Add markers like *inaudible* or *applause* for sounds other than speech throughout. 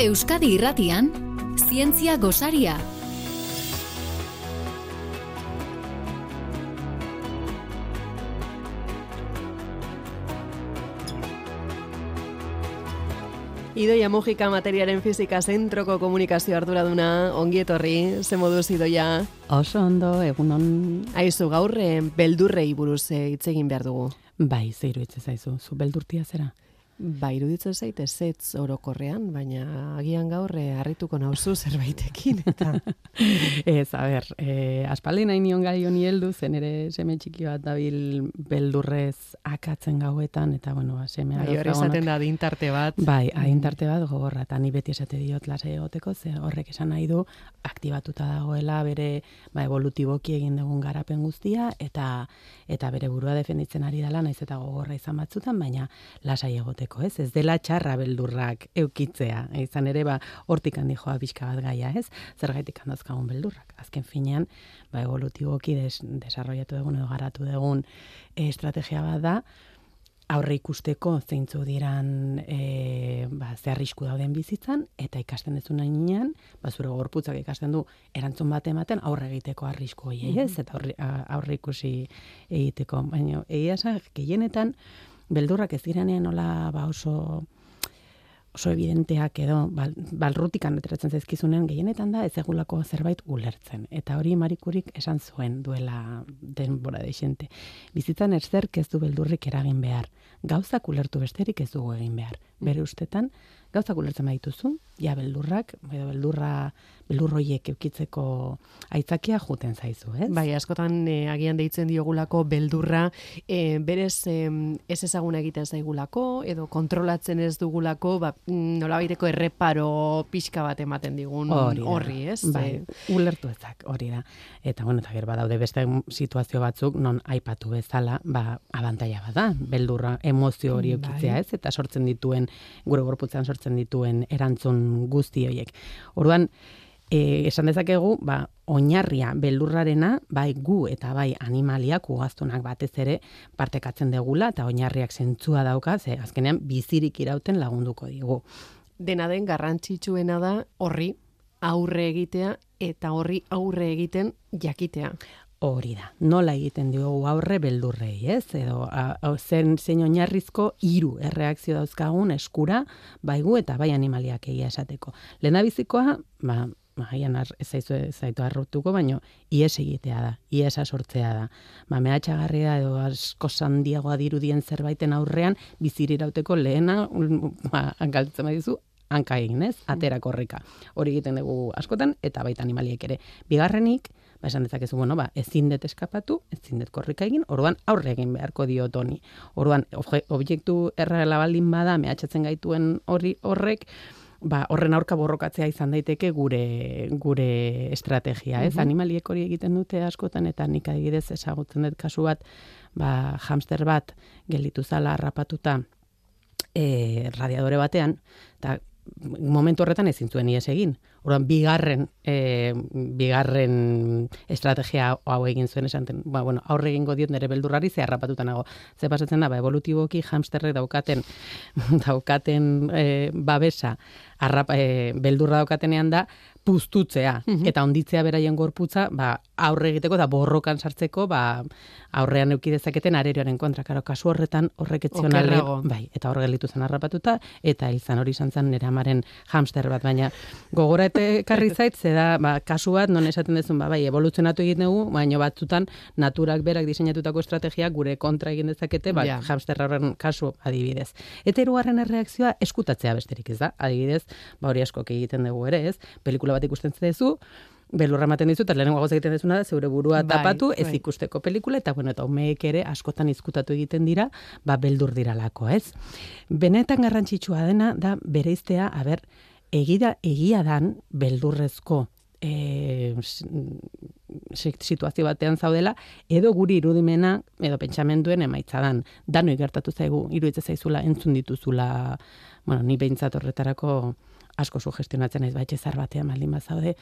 Euskadi Irratian Zientzia Gosaria Idoia Mujika materiaren fizika zentroko komunikazio arduraduna, ongi etorri, ze moduz idoia? Oso ondo, egunon... Aizu, gaur eh, beldurrei buruz eh, hitz egin behar dugu. Bai, zeiru hitz zaizu, zu beldurtia zera? Ba, iruditzen zaite zetz orokorrean, baina agian gaur eh, harrituko nauzu *laughs* zerbaitekin. Eta... *laughs* ez, a ber, eh, aspaldi nahi nion gai honi heldu, zen ere seme txiki bat dabil beldurrez akatzen gauetan, eta bueno, ba, seme bai, hori esaten da adintarte bat. Bai, adintarte bat gogorra, eta ni beti esate diot lasai egoteko, ze horrek esan nahi du, aktibatuta dagoela bere ba, evolutiboki egin dugun garapen guztia, eta eta bere burua defenditzen ari dela, naiz eta gogorra izan batzutan, baina lasai egoteko ez? Ez dela txarra beldurrak eukitzea. Izan ere ba hortik handi joa bizka bat gaia, ez? Zergaitik handazkagun beldurrak. Azken finean, ba evolutiboki des, desarrollatu dugun edo garatu dugun e, estrategia bat da aurre ikusteko zeintzu diran e, ba, ze arrisku dauden bizitzan, eta ikasten dezu nahi ba, zure gorputzak ikasten du erantzun bat ematen aurre egiteko arrisku hori, ez? Eta aurre, aurre ikusi egiteko. Baina, egia gehienetan, beldurrak ez direnean nola ba oso oso evidenteak edo bal, balrutikan ateratzen zaizkizunen gehienetan da ez egulako zerbait ulertzen. Eta hori marikurik esan zuen duela denbora deixente. Bizitzan ez ez du beldurrik eragin behar. Gauzak ulertu besterik ez dugu egin behar. Bere ustetan, gauzak ulertzen badituzu, ja beldurrak, edo beldurra, beldurroiek eukitzeko aitzakia juten zaizu, ez? Bai, askotan e, agian deitzen diogulako beldurra, e, berez e, ez ezaguna egiten zaigulako, edo kontrolatzen ez dugulako, ba, nola baiteko erreparo pixka bat ematen digun horri, ez? Bai, e, ulertu ezak, hori da. Eta, bueno, eta gero badaude beste situazio batzuk, non aipatu bezala, ba, abantaia bada, beldurra, emozio hori eukitzea, bai. ez? Eta sortzen dituen, gure gorputzen sortzen sortzen dituen erantzun guzti horiek. Orduan, e, esan dezakegu, ba, oinarria beldurrarena, bai gu eta bai animaliak ugaztunak batez ere partekatzen degula eta oinarriak zentzua dauka, ze azkenean bizirik irauten lagunduko digu. Dena den garrantzitsuena da horri aurre egitea eta horri aurre egiten jakitea. Hori da. Nola egiten diogu aurre beldurrei, ez? Edo a, zen zein oinarrizko hiru erreakzio dauzkagun eskura baigu eta bai animaliak egia esateko. Lehendabizikoa, ba, Maian ez zaitu zaitu arrutuko, baino ies egitea da, iesa sortzea da. Ba, mehatxagarria edo asko sandiagoa dirudien zerbaiten aurrean bizirirauteko lehena ba, galtzen badizu hanka egin, ez? Atera korrika. Hori egiten dugu askotan eta baita animaliek ere. Bigarrenik, ba, esan dezakezu, bueno, ba, ezin dut eskapatu, ezin dut korrika egin, orduan aurre egin beharko dio toni. Orduan, objektu erreala baldin bada, mehatxatzen gaituen horri horrek, ba, horren aurka borrokatzea izan daiteke gure gure estrategia, ez? Mm Animaliek hori egiten dute askotan eta nik adibidez ezagutzen dut kasu bat, ba, hamster bat gelditu zala harrapatuta e, radiadore batean, eta momentu horretan ezin zuen ies egin. Orduan bigarren e, bigarren estrategia hau egin zuen esanten, ba bueno, aurre egingo diot nere beldurrari ze harrapatuta nago. Ze pasatzen da, ba evolutiboki hamsterrek daukaten *laughs* daukaten e, babesa arrap, e, beldurra daukatenean da puztutzea mhm. eta onditzea beraien gorputza ba, aurre egiteko eta borrokan sartzeko ba, aurrean euki dezaketen arerioaren kontra karo kasu horretan horrek etzion bai eta hor gelitu zen harrapatuta eta izan hori izan zen amaren hamster bat baina gogora eta *laughs* karri zait da ba, kasu bat non esaten dezun ba, bai evoluzionatu egiten dugu baina batzutan naturak berak diseinatutako estrategia gure kontra egin dezakete ba, ja. hamster horren kasu adibidez eta hirugarren erreakzioa eskutatzea besterik ez da adibidez ba hori asko egiten dugu ere ez pelikula bat ikusten zezu, belurra ematen dizu, eta lehenengo gauza egiten dezuna da, zeure burua bai, tapatu, ez bai. ikusteko pelikula, eta bueno, eta umeek ere askotan izkutatu egiten dira, ba, beldur diralako, ez? Benetan garrantzitsua dena, da, bere iztea, haber, egia, egia dan, beldurrezko e, situazio batean zaudela, edo guri irudimena, edo pentsamenduen emaitzadan, dano igertatu zaigu, iruditzen zaizula, entzun dituzula, bueno, ni behintzat horretarako, asko sugestionatzen ez baitxe zar batean baldin bazaude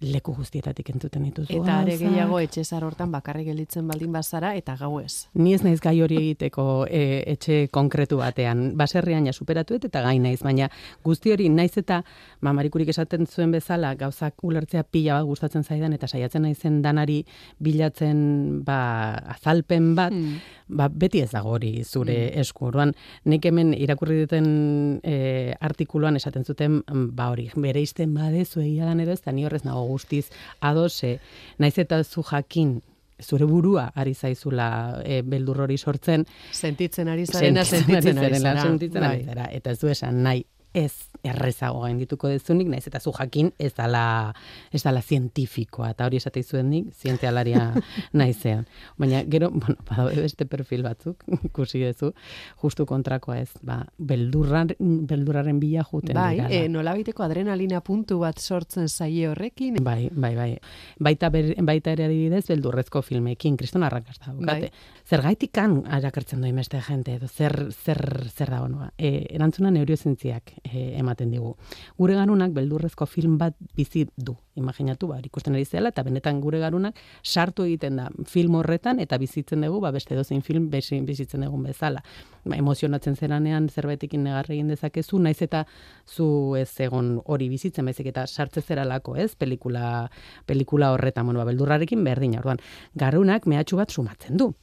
leku guztietatik entzuten dituzu. Eta are gehiago etxezar hortan bakarrik gelditzen baldin bazara eta gau ez. Ni ez naiz gai hori egiteko e, etxe konkretu batean. Baserrian ja superatuet eta gai naiz, baina guzti hori naiz eta mamarikurik esaten zuen bezala gauzak ulertzea pila bat gustatzen zaidan eta saiatzen naizen danari bilatzen ba, azalpen bat, Mm. ba, beti ez dago hori zure esku. Orduan, nik hemen irakurri duten e, artikuluan esaten zuten, mm, ba hori, bere izten badezu egia dan edo ez, eta ni horrez nago guztiz ados, e, naiz eta zu jakin zure burua ari zaizula e, beldur hori sortzen, Sentitzen ari zarena, sentitzen ari zarela, zara. sentitzen ari Bai. zara. Eta ez du esan nahi ez errezago gaindituko dezunik, naiz eta zu jakin ez dala, ez dala zientifikoa, eta hori esate izuen nik, zientzialaria *laughs* naizean. Baina, gero, bueno, badaude beste perfil batzuk, *laughs* ikusi duzu, justu kontrakoa ez, ba, beldurran, beldurraren bila juten Bai, e, nolabiteko adrenalina puntu bat sortzen zaie horrekin. Bai, bai, bai. Baita, ber, baita ere adibidez, beldurrezko filmekin, kriston arrakasta daukate. Bai. Zergaitik kan arakertzen du imeste jente, edo zer, zer, zer da honua. E, erantzuna neurozientziak e, ematen digu. Gure garunak beldurrezko film bat bizi du. Imaginatu, ba, ikusten ari zela, eta benetan gure garunak sartu egiten da film horretan, eta bizitzen dugu, ba, beste dozein film bezi- bizitzen dugun bezala. Ba, emozionatzen zeranean zerbaitekin negarre egin dezakezu, naiz eta zu ez egon hori bizitzen, baizik eta sartze zeralako, ez? Pelikula, pelikula horretan, bueno, ba, beldurrarekin berdina, orduan. Garunak mehatxu bat sumatzen du.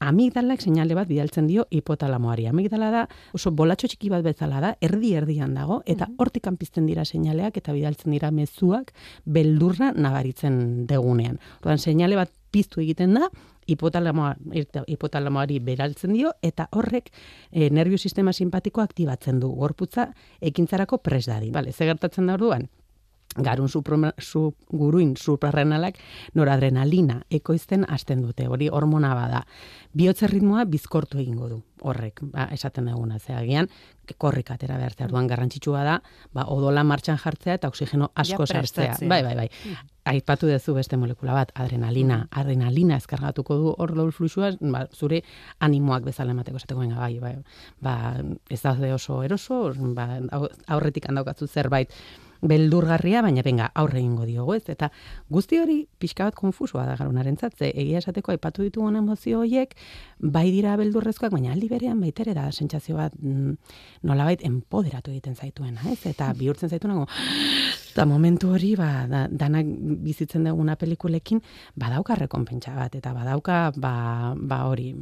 Amigdalak seinale bat bidaltzen dio hipotalamoari. Amigdala da oso bolatxo txiki bat bezala da, erdi erdian dago eta hortik pizten dira seinaleak eta bidaltzen dira mezuak beldurra nabaritzen degunean. Orduan seinale bat piztu egiten da hipotalamoa, hipotalamoari beraltzen dio eta horrek e, nervio sistema simpatikoa aktibatzen du gorputza ekintzarako pres dadin. Vale, ze gertatzen da orduan? Garun guruin suprarrenalak noradrenalina ekoizten hasten dute, hori hormona bada. Biotze ritmoa bizkortu egingo du horrek, ba, esaten duguna, ze agian korrik atera behartzea, orduan garrantzitsua da, ba, odola martxan jartzea eta oxigeno asko Ja sartzea. Bai, bai, bai. Aipatu duzu beste molekula bat, adrenalina. Adrenalina eskargatuko du hor daul fluxua, ba, zure animoak bezala emateko esateko bai, bai. Ba, ez daude oso eroso, ba, au- aurretik handaukatzu zerbait beldurgarria, baina benga, aurre egingo diogu, ez? Eta guzti hori pixka bat konfusua da garunaren zatze, egia esateko aipatu ditugun emozio horiek, bai dira beldurrezkoak, baina aldi berean baitere da sentsazio bat mm, nolabait empoderatu egiten zaituena, ez? Eta bihurtzen zaituena, go, eta momentu hori, ba, da, danak bizitzen duguna pelikulekin, badauka rekonpentsa bat, eta badauka, ba, ba hori,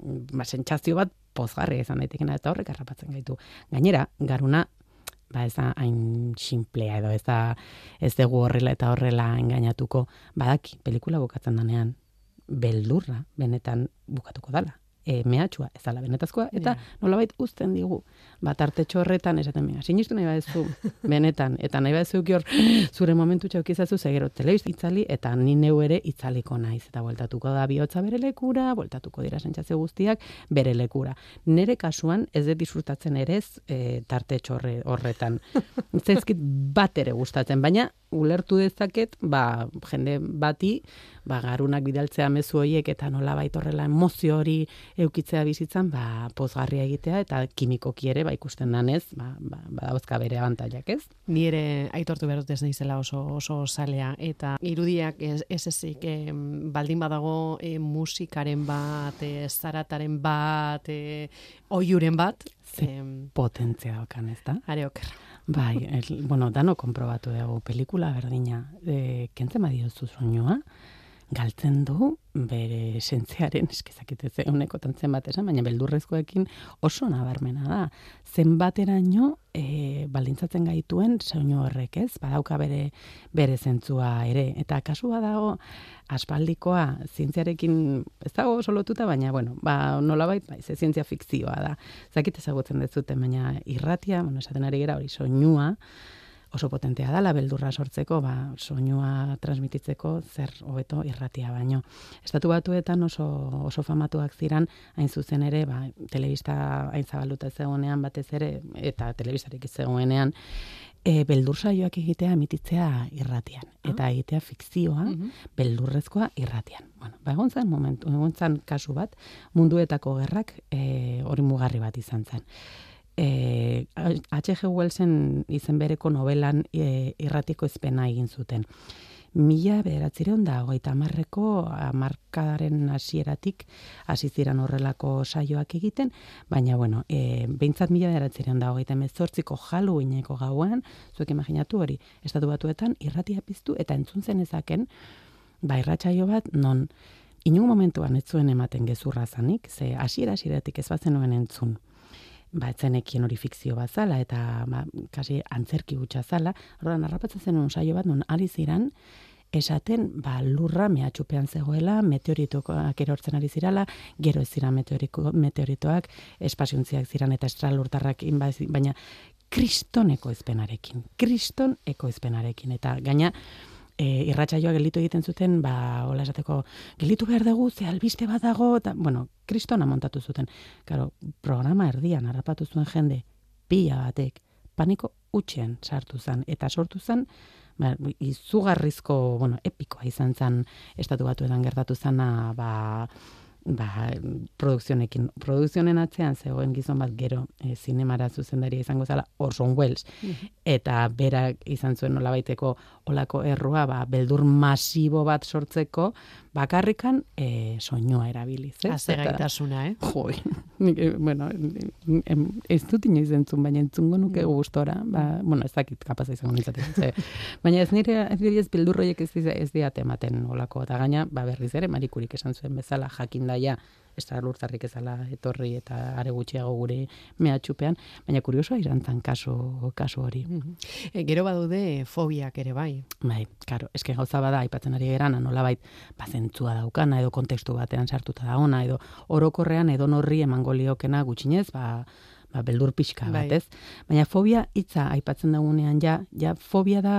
ba, sentsazio bat pozgarria izan daitekena eta horrek harrapatzen gaitu. Gainera, garuna ba ez da hain simplea edo ez da ez dugu horrela eta horrela engainatuko badaki pelikula bukatzen danean beldurra benetan bukatuko dala. E, mehatxua ez dala benetazkoa eta Ja. nolabait uzten digu bat artetxo horretan esaten mea, sinistu nahi badezu benetan eta nahi badezu hor zure momentu txaukizazu zegero telebiz itzali eta ni neu ere itzaliko naiz eta bueltatuko da bihotza bere lekura, bueltatuko dira sentsazio guztiak bere lekura. Nere kasuan ez dut disfrutatzen ere ez e, tartetxo horre, horretan. *laughs* Zaizkit bat ere gustatzen, baina ulertu dezaket, ba, jende bati, ba, garunak bidaltzea mezu horiek eta nola horrela emozio hori eukitzea bizitzan, ba, pozgarria egitea eta kimikoki ere, ba, ikusten danez, ba, ba, badauzka bere abantailak, ez? Ni ere aitortu behar dut ez naizela oso oso salea eta irudiak ez ez ezik em, baldin badago e, musikaren bat, e, zarataren bat, e, oiuren bat, Ze Potentzia daukan, ez da? are oker. *laughs* Bai, el, bueno, dano konprobatu dugu pelikula berdina. E, kentzen badiozu soinua, galtzen du bere esentziaren, *laughs* eskizakite ze unekotan zenbat esan, baina beldurrezkoekin oso nabarmena da. Zenbateraino e, baldintzatzen gaituen soinu horrek, ez? Badauka bere bere zentzua ere. Eta kasu badago aspaldikoa zientziarekin ez dago oso lotuta, baina bueno, ba nolabait bai, ze zientzia fikzioa da. Zakit ezagutzen dezuten, baina irratia, bueno, esaten ari gera hori soinua, oso potentea dala beldurra sortzeko, ba, soinua transmititzeko zer hobeto irratia baino. Estatu batuetan oso, oso famatuak ziran, hain zuzen ere, ba, telebista hain zabaluta ez zegoenean batez ere, eta telebistarik zegoenean, e, beldur saioak egitea emititzea irratian. Eta egitea fikzioa, beldurrezkoa irratian. Bueno, ba, egon zen momentu, egon zen kasu bat, munduetako gerrak e, hori mugarri bat izan zen e, H.G. Wellsen izen bereko novelan e, irratiko ezpena egin zuten. mila bederatzireun da, hogeita marreko markadaren hasieratik hasi ziren horrelako saioak egiten, baina, bueno, e, behintzat mila bederatzireun da, hogeita mezortziko jalu ineko gauan, zuek imaginatu hori, estatu batuetan irratia piztu eta entzun zen ezaken, ba, irratsaio bat, non, inungo momentuan ez zuen ematen gezurra zanik, ze hasiera hasieratik ez batzen nuen entzun ba, etzenekien hori fikzio bat zala, eta ba, kasi antzerki gutxa zala, horren narrapatzen zen saio bat, non ari ziran, esaten ba, lurra mehatxupean zegoela, meteoritoak erortzen ari zirala, gero ez ziran meteoritoak, espasiuntziak ziran eta estralurtarrak, baina kristoneko ezpenarekin, kriston ekoizpenarekin, eta gaina, e, irratsaioa gelditu egiten zuten, ba, hola esateko, gelditu behar dugu, ze albiste bat dago, eta, bueno, kristona montatu zuten. Karo, programa erdian, harrapatu zuen jende, pila batek, paniko utxean sartu zen, eta sortu zen, ba, izugarrizko, bueno, epikoa izan zen, estatu batu edan gertatu zena, ba, ba, produkzionekin. Produkzionen atzean zegoen gizon bat gero e, zinemara zuzendaria izango zala Orson Welles. Mhm. Eta berak izan zuen nolabaiteko olako errua, ba, beldur masibo bat sortzeko, bakarrikan e, soinua erabiliz. Ez? Aze gaitasuna, eh? Joi, eh, bueno, ez dut inoiz entzun, baina entzungo nuke mm. gustora, ba, bueno, ez dakit kapaz izango nintzatik. baina ez nire, ez nire ez bildurroiek ez, ez diate ematen olako, eta gaina, ba, berriz ere, marikurik esan zuen bezala, jakindaia, ez da lurtarrik ezala etorri eta are gutxiago gure mehatxupean, baina kuriosoa irantzan kaso, kaso hori. E, gero badude fobiak ere bai. Bai, karo, eske gauza bada, aipatzen ari gerana, nola bait, bazentzua daukana, edo kontekstu batean sartuta da ona, edo orokorrean edo norri emango liokena gutxinez, ba, ba, beldur pixka bat, bai. ez? Baina fobia hitza aipatzen dagunean ja, ja fobia da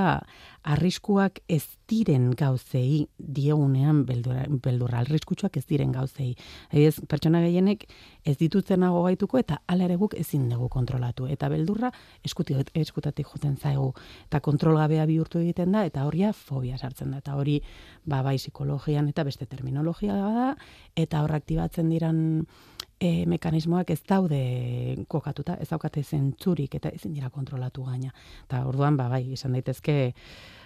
arriskuak ez diren gauzei diegunean beldura, beldurra, arriskutsuak ez diren gauzei. Ez, pertsona gehienek ez ditutzenago gaituko eta ala ere guk ezin dugu kontrolatu. Eta beldurra eskuti, eskutatik joten zaigu eta kontrolgabea bihurtu egiten da eta horia fobia sartzen da. Eta hori ba, bai psikologian eta beste terminologia da eta hor aktibatzen diran e, mekanismoak ez daude kokatuta, ez daukate zentzurik eta ezin dira kontrolatu gaina. Eta orduan, ba, bai, izan daitezke,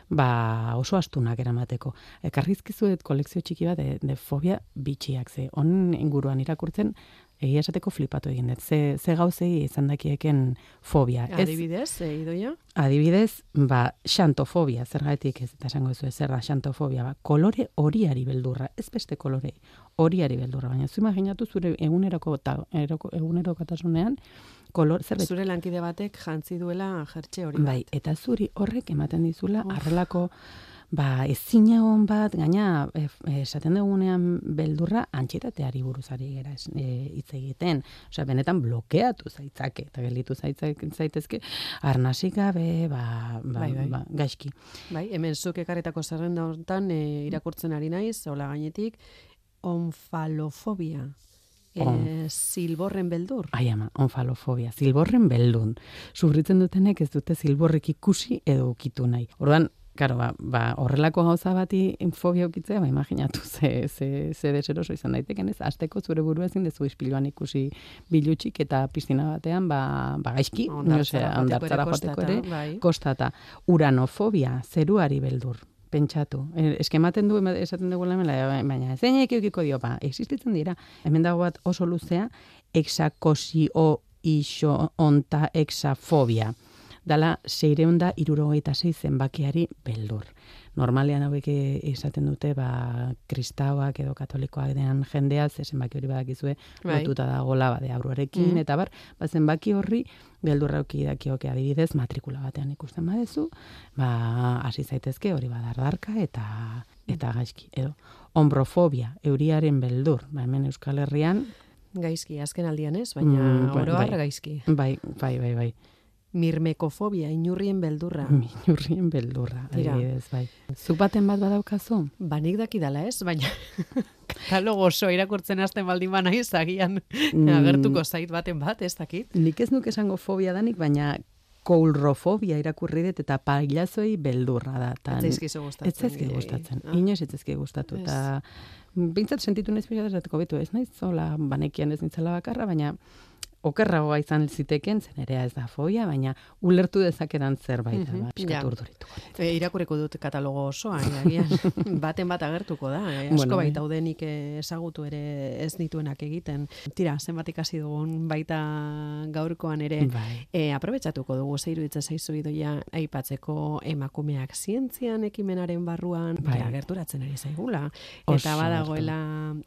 ba, oso astunak eramateko. Ekarrizkizuet kolekzio txiki bat de, de fobia bitxiak ze. On inguruan irakurtzen, egia esateko flipatu egin dut. Ze, ze gauzei izan dakieken fobia. Adibidez, ez, idoia? Adibidez, ba, xantofobia, zer gaitik ez, eta esango ez, zer da xantofobia, ba, kolore horiari beldurra, ez beste kolore horiari beldurra, baina zu imaginatu zure eguneroko, ta, eroko, eguneroko katasunean, kolor, zer Zure lankide batek jantzi duela jertxe hori bai, bat. Bai, eta zuri horrek ematen dizula, arrelako, ba, ezina hon bat, gaina, e, esaten dugunean beldurra, antxetateari buruzari gara e, hitz egiten. Osea, benetan blokeatu zaitzake, eta gelitu zaitezke, arnasik gabe, ba, ba, bai, bai. ba, gaizki. Bai, hemen zuk ekarretako zerrenda hortan, e, irakurtzen ari naiz, hola gainetik, onfalofobia. E, silborren beldur. Ai ama, onfalofobia. Silborren beldun. Sufritzen dutenek ez dute silborrek ikusi edo ukitu nahi. Orduan, Karo, ba, ba, horrelako gauza bati fobia ukitzea, ba, imaginatu *laughs* ze, ze, ze deseroso izan daiteken ez, azteko zure buru ezin dezu ispiluan ikusi bilutxik eta piztina batean, ba, ba gaizki, ondartzara joateko ere, bai. kostata. Uranofobia, zeruari beldur, pentsatu. E, eskematen du, esaten dugu lemela, baina zein eukiko dio, ba, existitzen dira, hemen dago bat oso luzea, exakosio iso onta exafobia dala seireunda irurogeita zei zenbakiari beldur. Normalean hauek izaten dute, ba, kristauak edo katolikoak denan jendea, ze zenbaki hori badakizue, bai. lotuta da gola bade abruarekin, mm. eta bar, ba, zenbaki horri, beldurra auki dakioke adibidez, matrikula batean ikusten badezu, ba, hasi zaitezke hori badardarka eta eta gaizki, edo, ombrofobia, euriaren beldur, ba, hemen Euskal Herrian, Gaizki, azken aldian ez, baina mm, bai, bai, gaizki. Bai, bai, bai, bai mirmekofobia, inurrien beldurra. *laughs* Inurrien beldurra, adibidez, bai. Zuk baten bat badaukazu? Banik daki dala ez, baina *laughs* katalogo oso irakurtzen hasten baldin ba naiz, agian mm. agertuko zait baten bat, ez dakit. Nik ez nuke esango fobia danik, baina koulrofobia irakurri dut eta pailazoi beldurra da. Tan, ez ezkizu gustatzen. Ez ezkizu gustatzen. Ah. Ezkizu gustatu. Eta bintzat sentitu nez bitu, ez naiz zola banekian ez nintzela bakarra, baina okerragoa izan ziteken, zen ere ez da fobia, baina ulertu dezakedan zerbait da, Mhm, ba, pixkat ja. urdurituko. E, irakurriko dut katalogo osoa, eh, agian *laughs* baten bat agertuko da. E, asko Bueno, baita bai. udenik eh, ezagutu ere ez dituenak egiten. Tira, zenbat ikasi dugun baita gaurkoan ere. Bai. E, aprobetsatuko dugu zeiru itza zaizu idoia aipatzeko emakumeak zientzian ekimenaren barruan Bai. gerturatzen ari zaigula. Oso Eta badagoela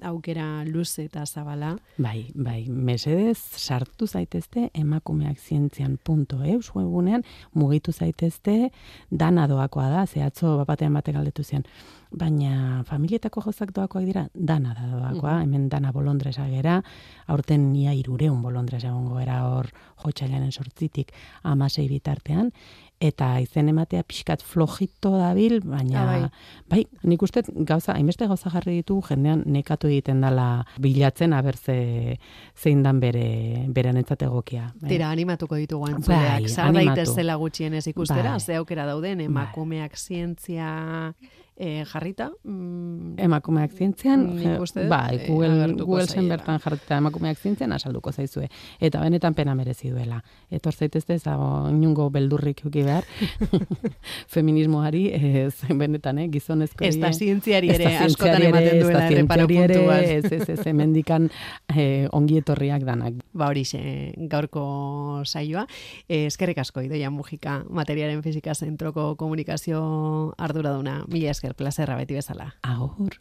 aukera luze eta zabala. Bai, bai, mesedez sartu zaitezte emakumeakzientzian.eus webunean mugitu zaitezte dana doakoa da, ze atzo bapatean batek galdetu zian. Baina familietako jozak doakoak dira, dana da doakoa, hemen dana bolondresa gera, aurten ia irureun bolondresa egongo era hor jotxailaren sortzitik amasei bitartean, eta izen ematea pixkat flojito dabil, baina Ah, bai. nik uste gauza, hainbeste gauza jarri ditu jendean nekatu egiten dala bilatzen aber ze, zein dan bere beren egokia. Bai. Tira, animatuko ditugu Bai, antzuleak. Animatu. daitezela gutxienez ikustera, Bai. ze aukera dauden emakumeak zientzia eh, jarrita. Mm, Emakumeak zientzian, bai, eh, Google, Google bertan jarrita emakumeak zientzian asalduko zaizue. Eta benetan pena merezi duela. Etor zaitezte ez dago inungo beldurrik uki behar *laughs* feminismoari ez benetan, eh, gizonezko Ez da zientziari ere askotan ematen duela erreparo ere. Ez, ez, ez, hemendikan eh, ongi etorriak danak. Ba hori gaurko saioa. Eh, eskerrik asko idoia mugika materiaren fizika zentroko komunikazio arduraduna. Mila esker, plazerra beti bezala. Agur.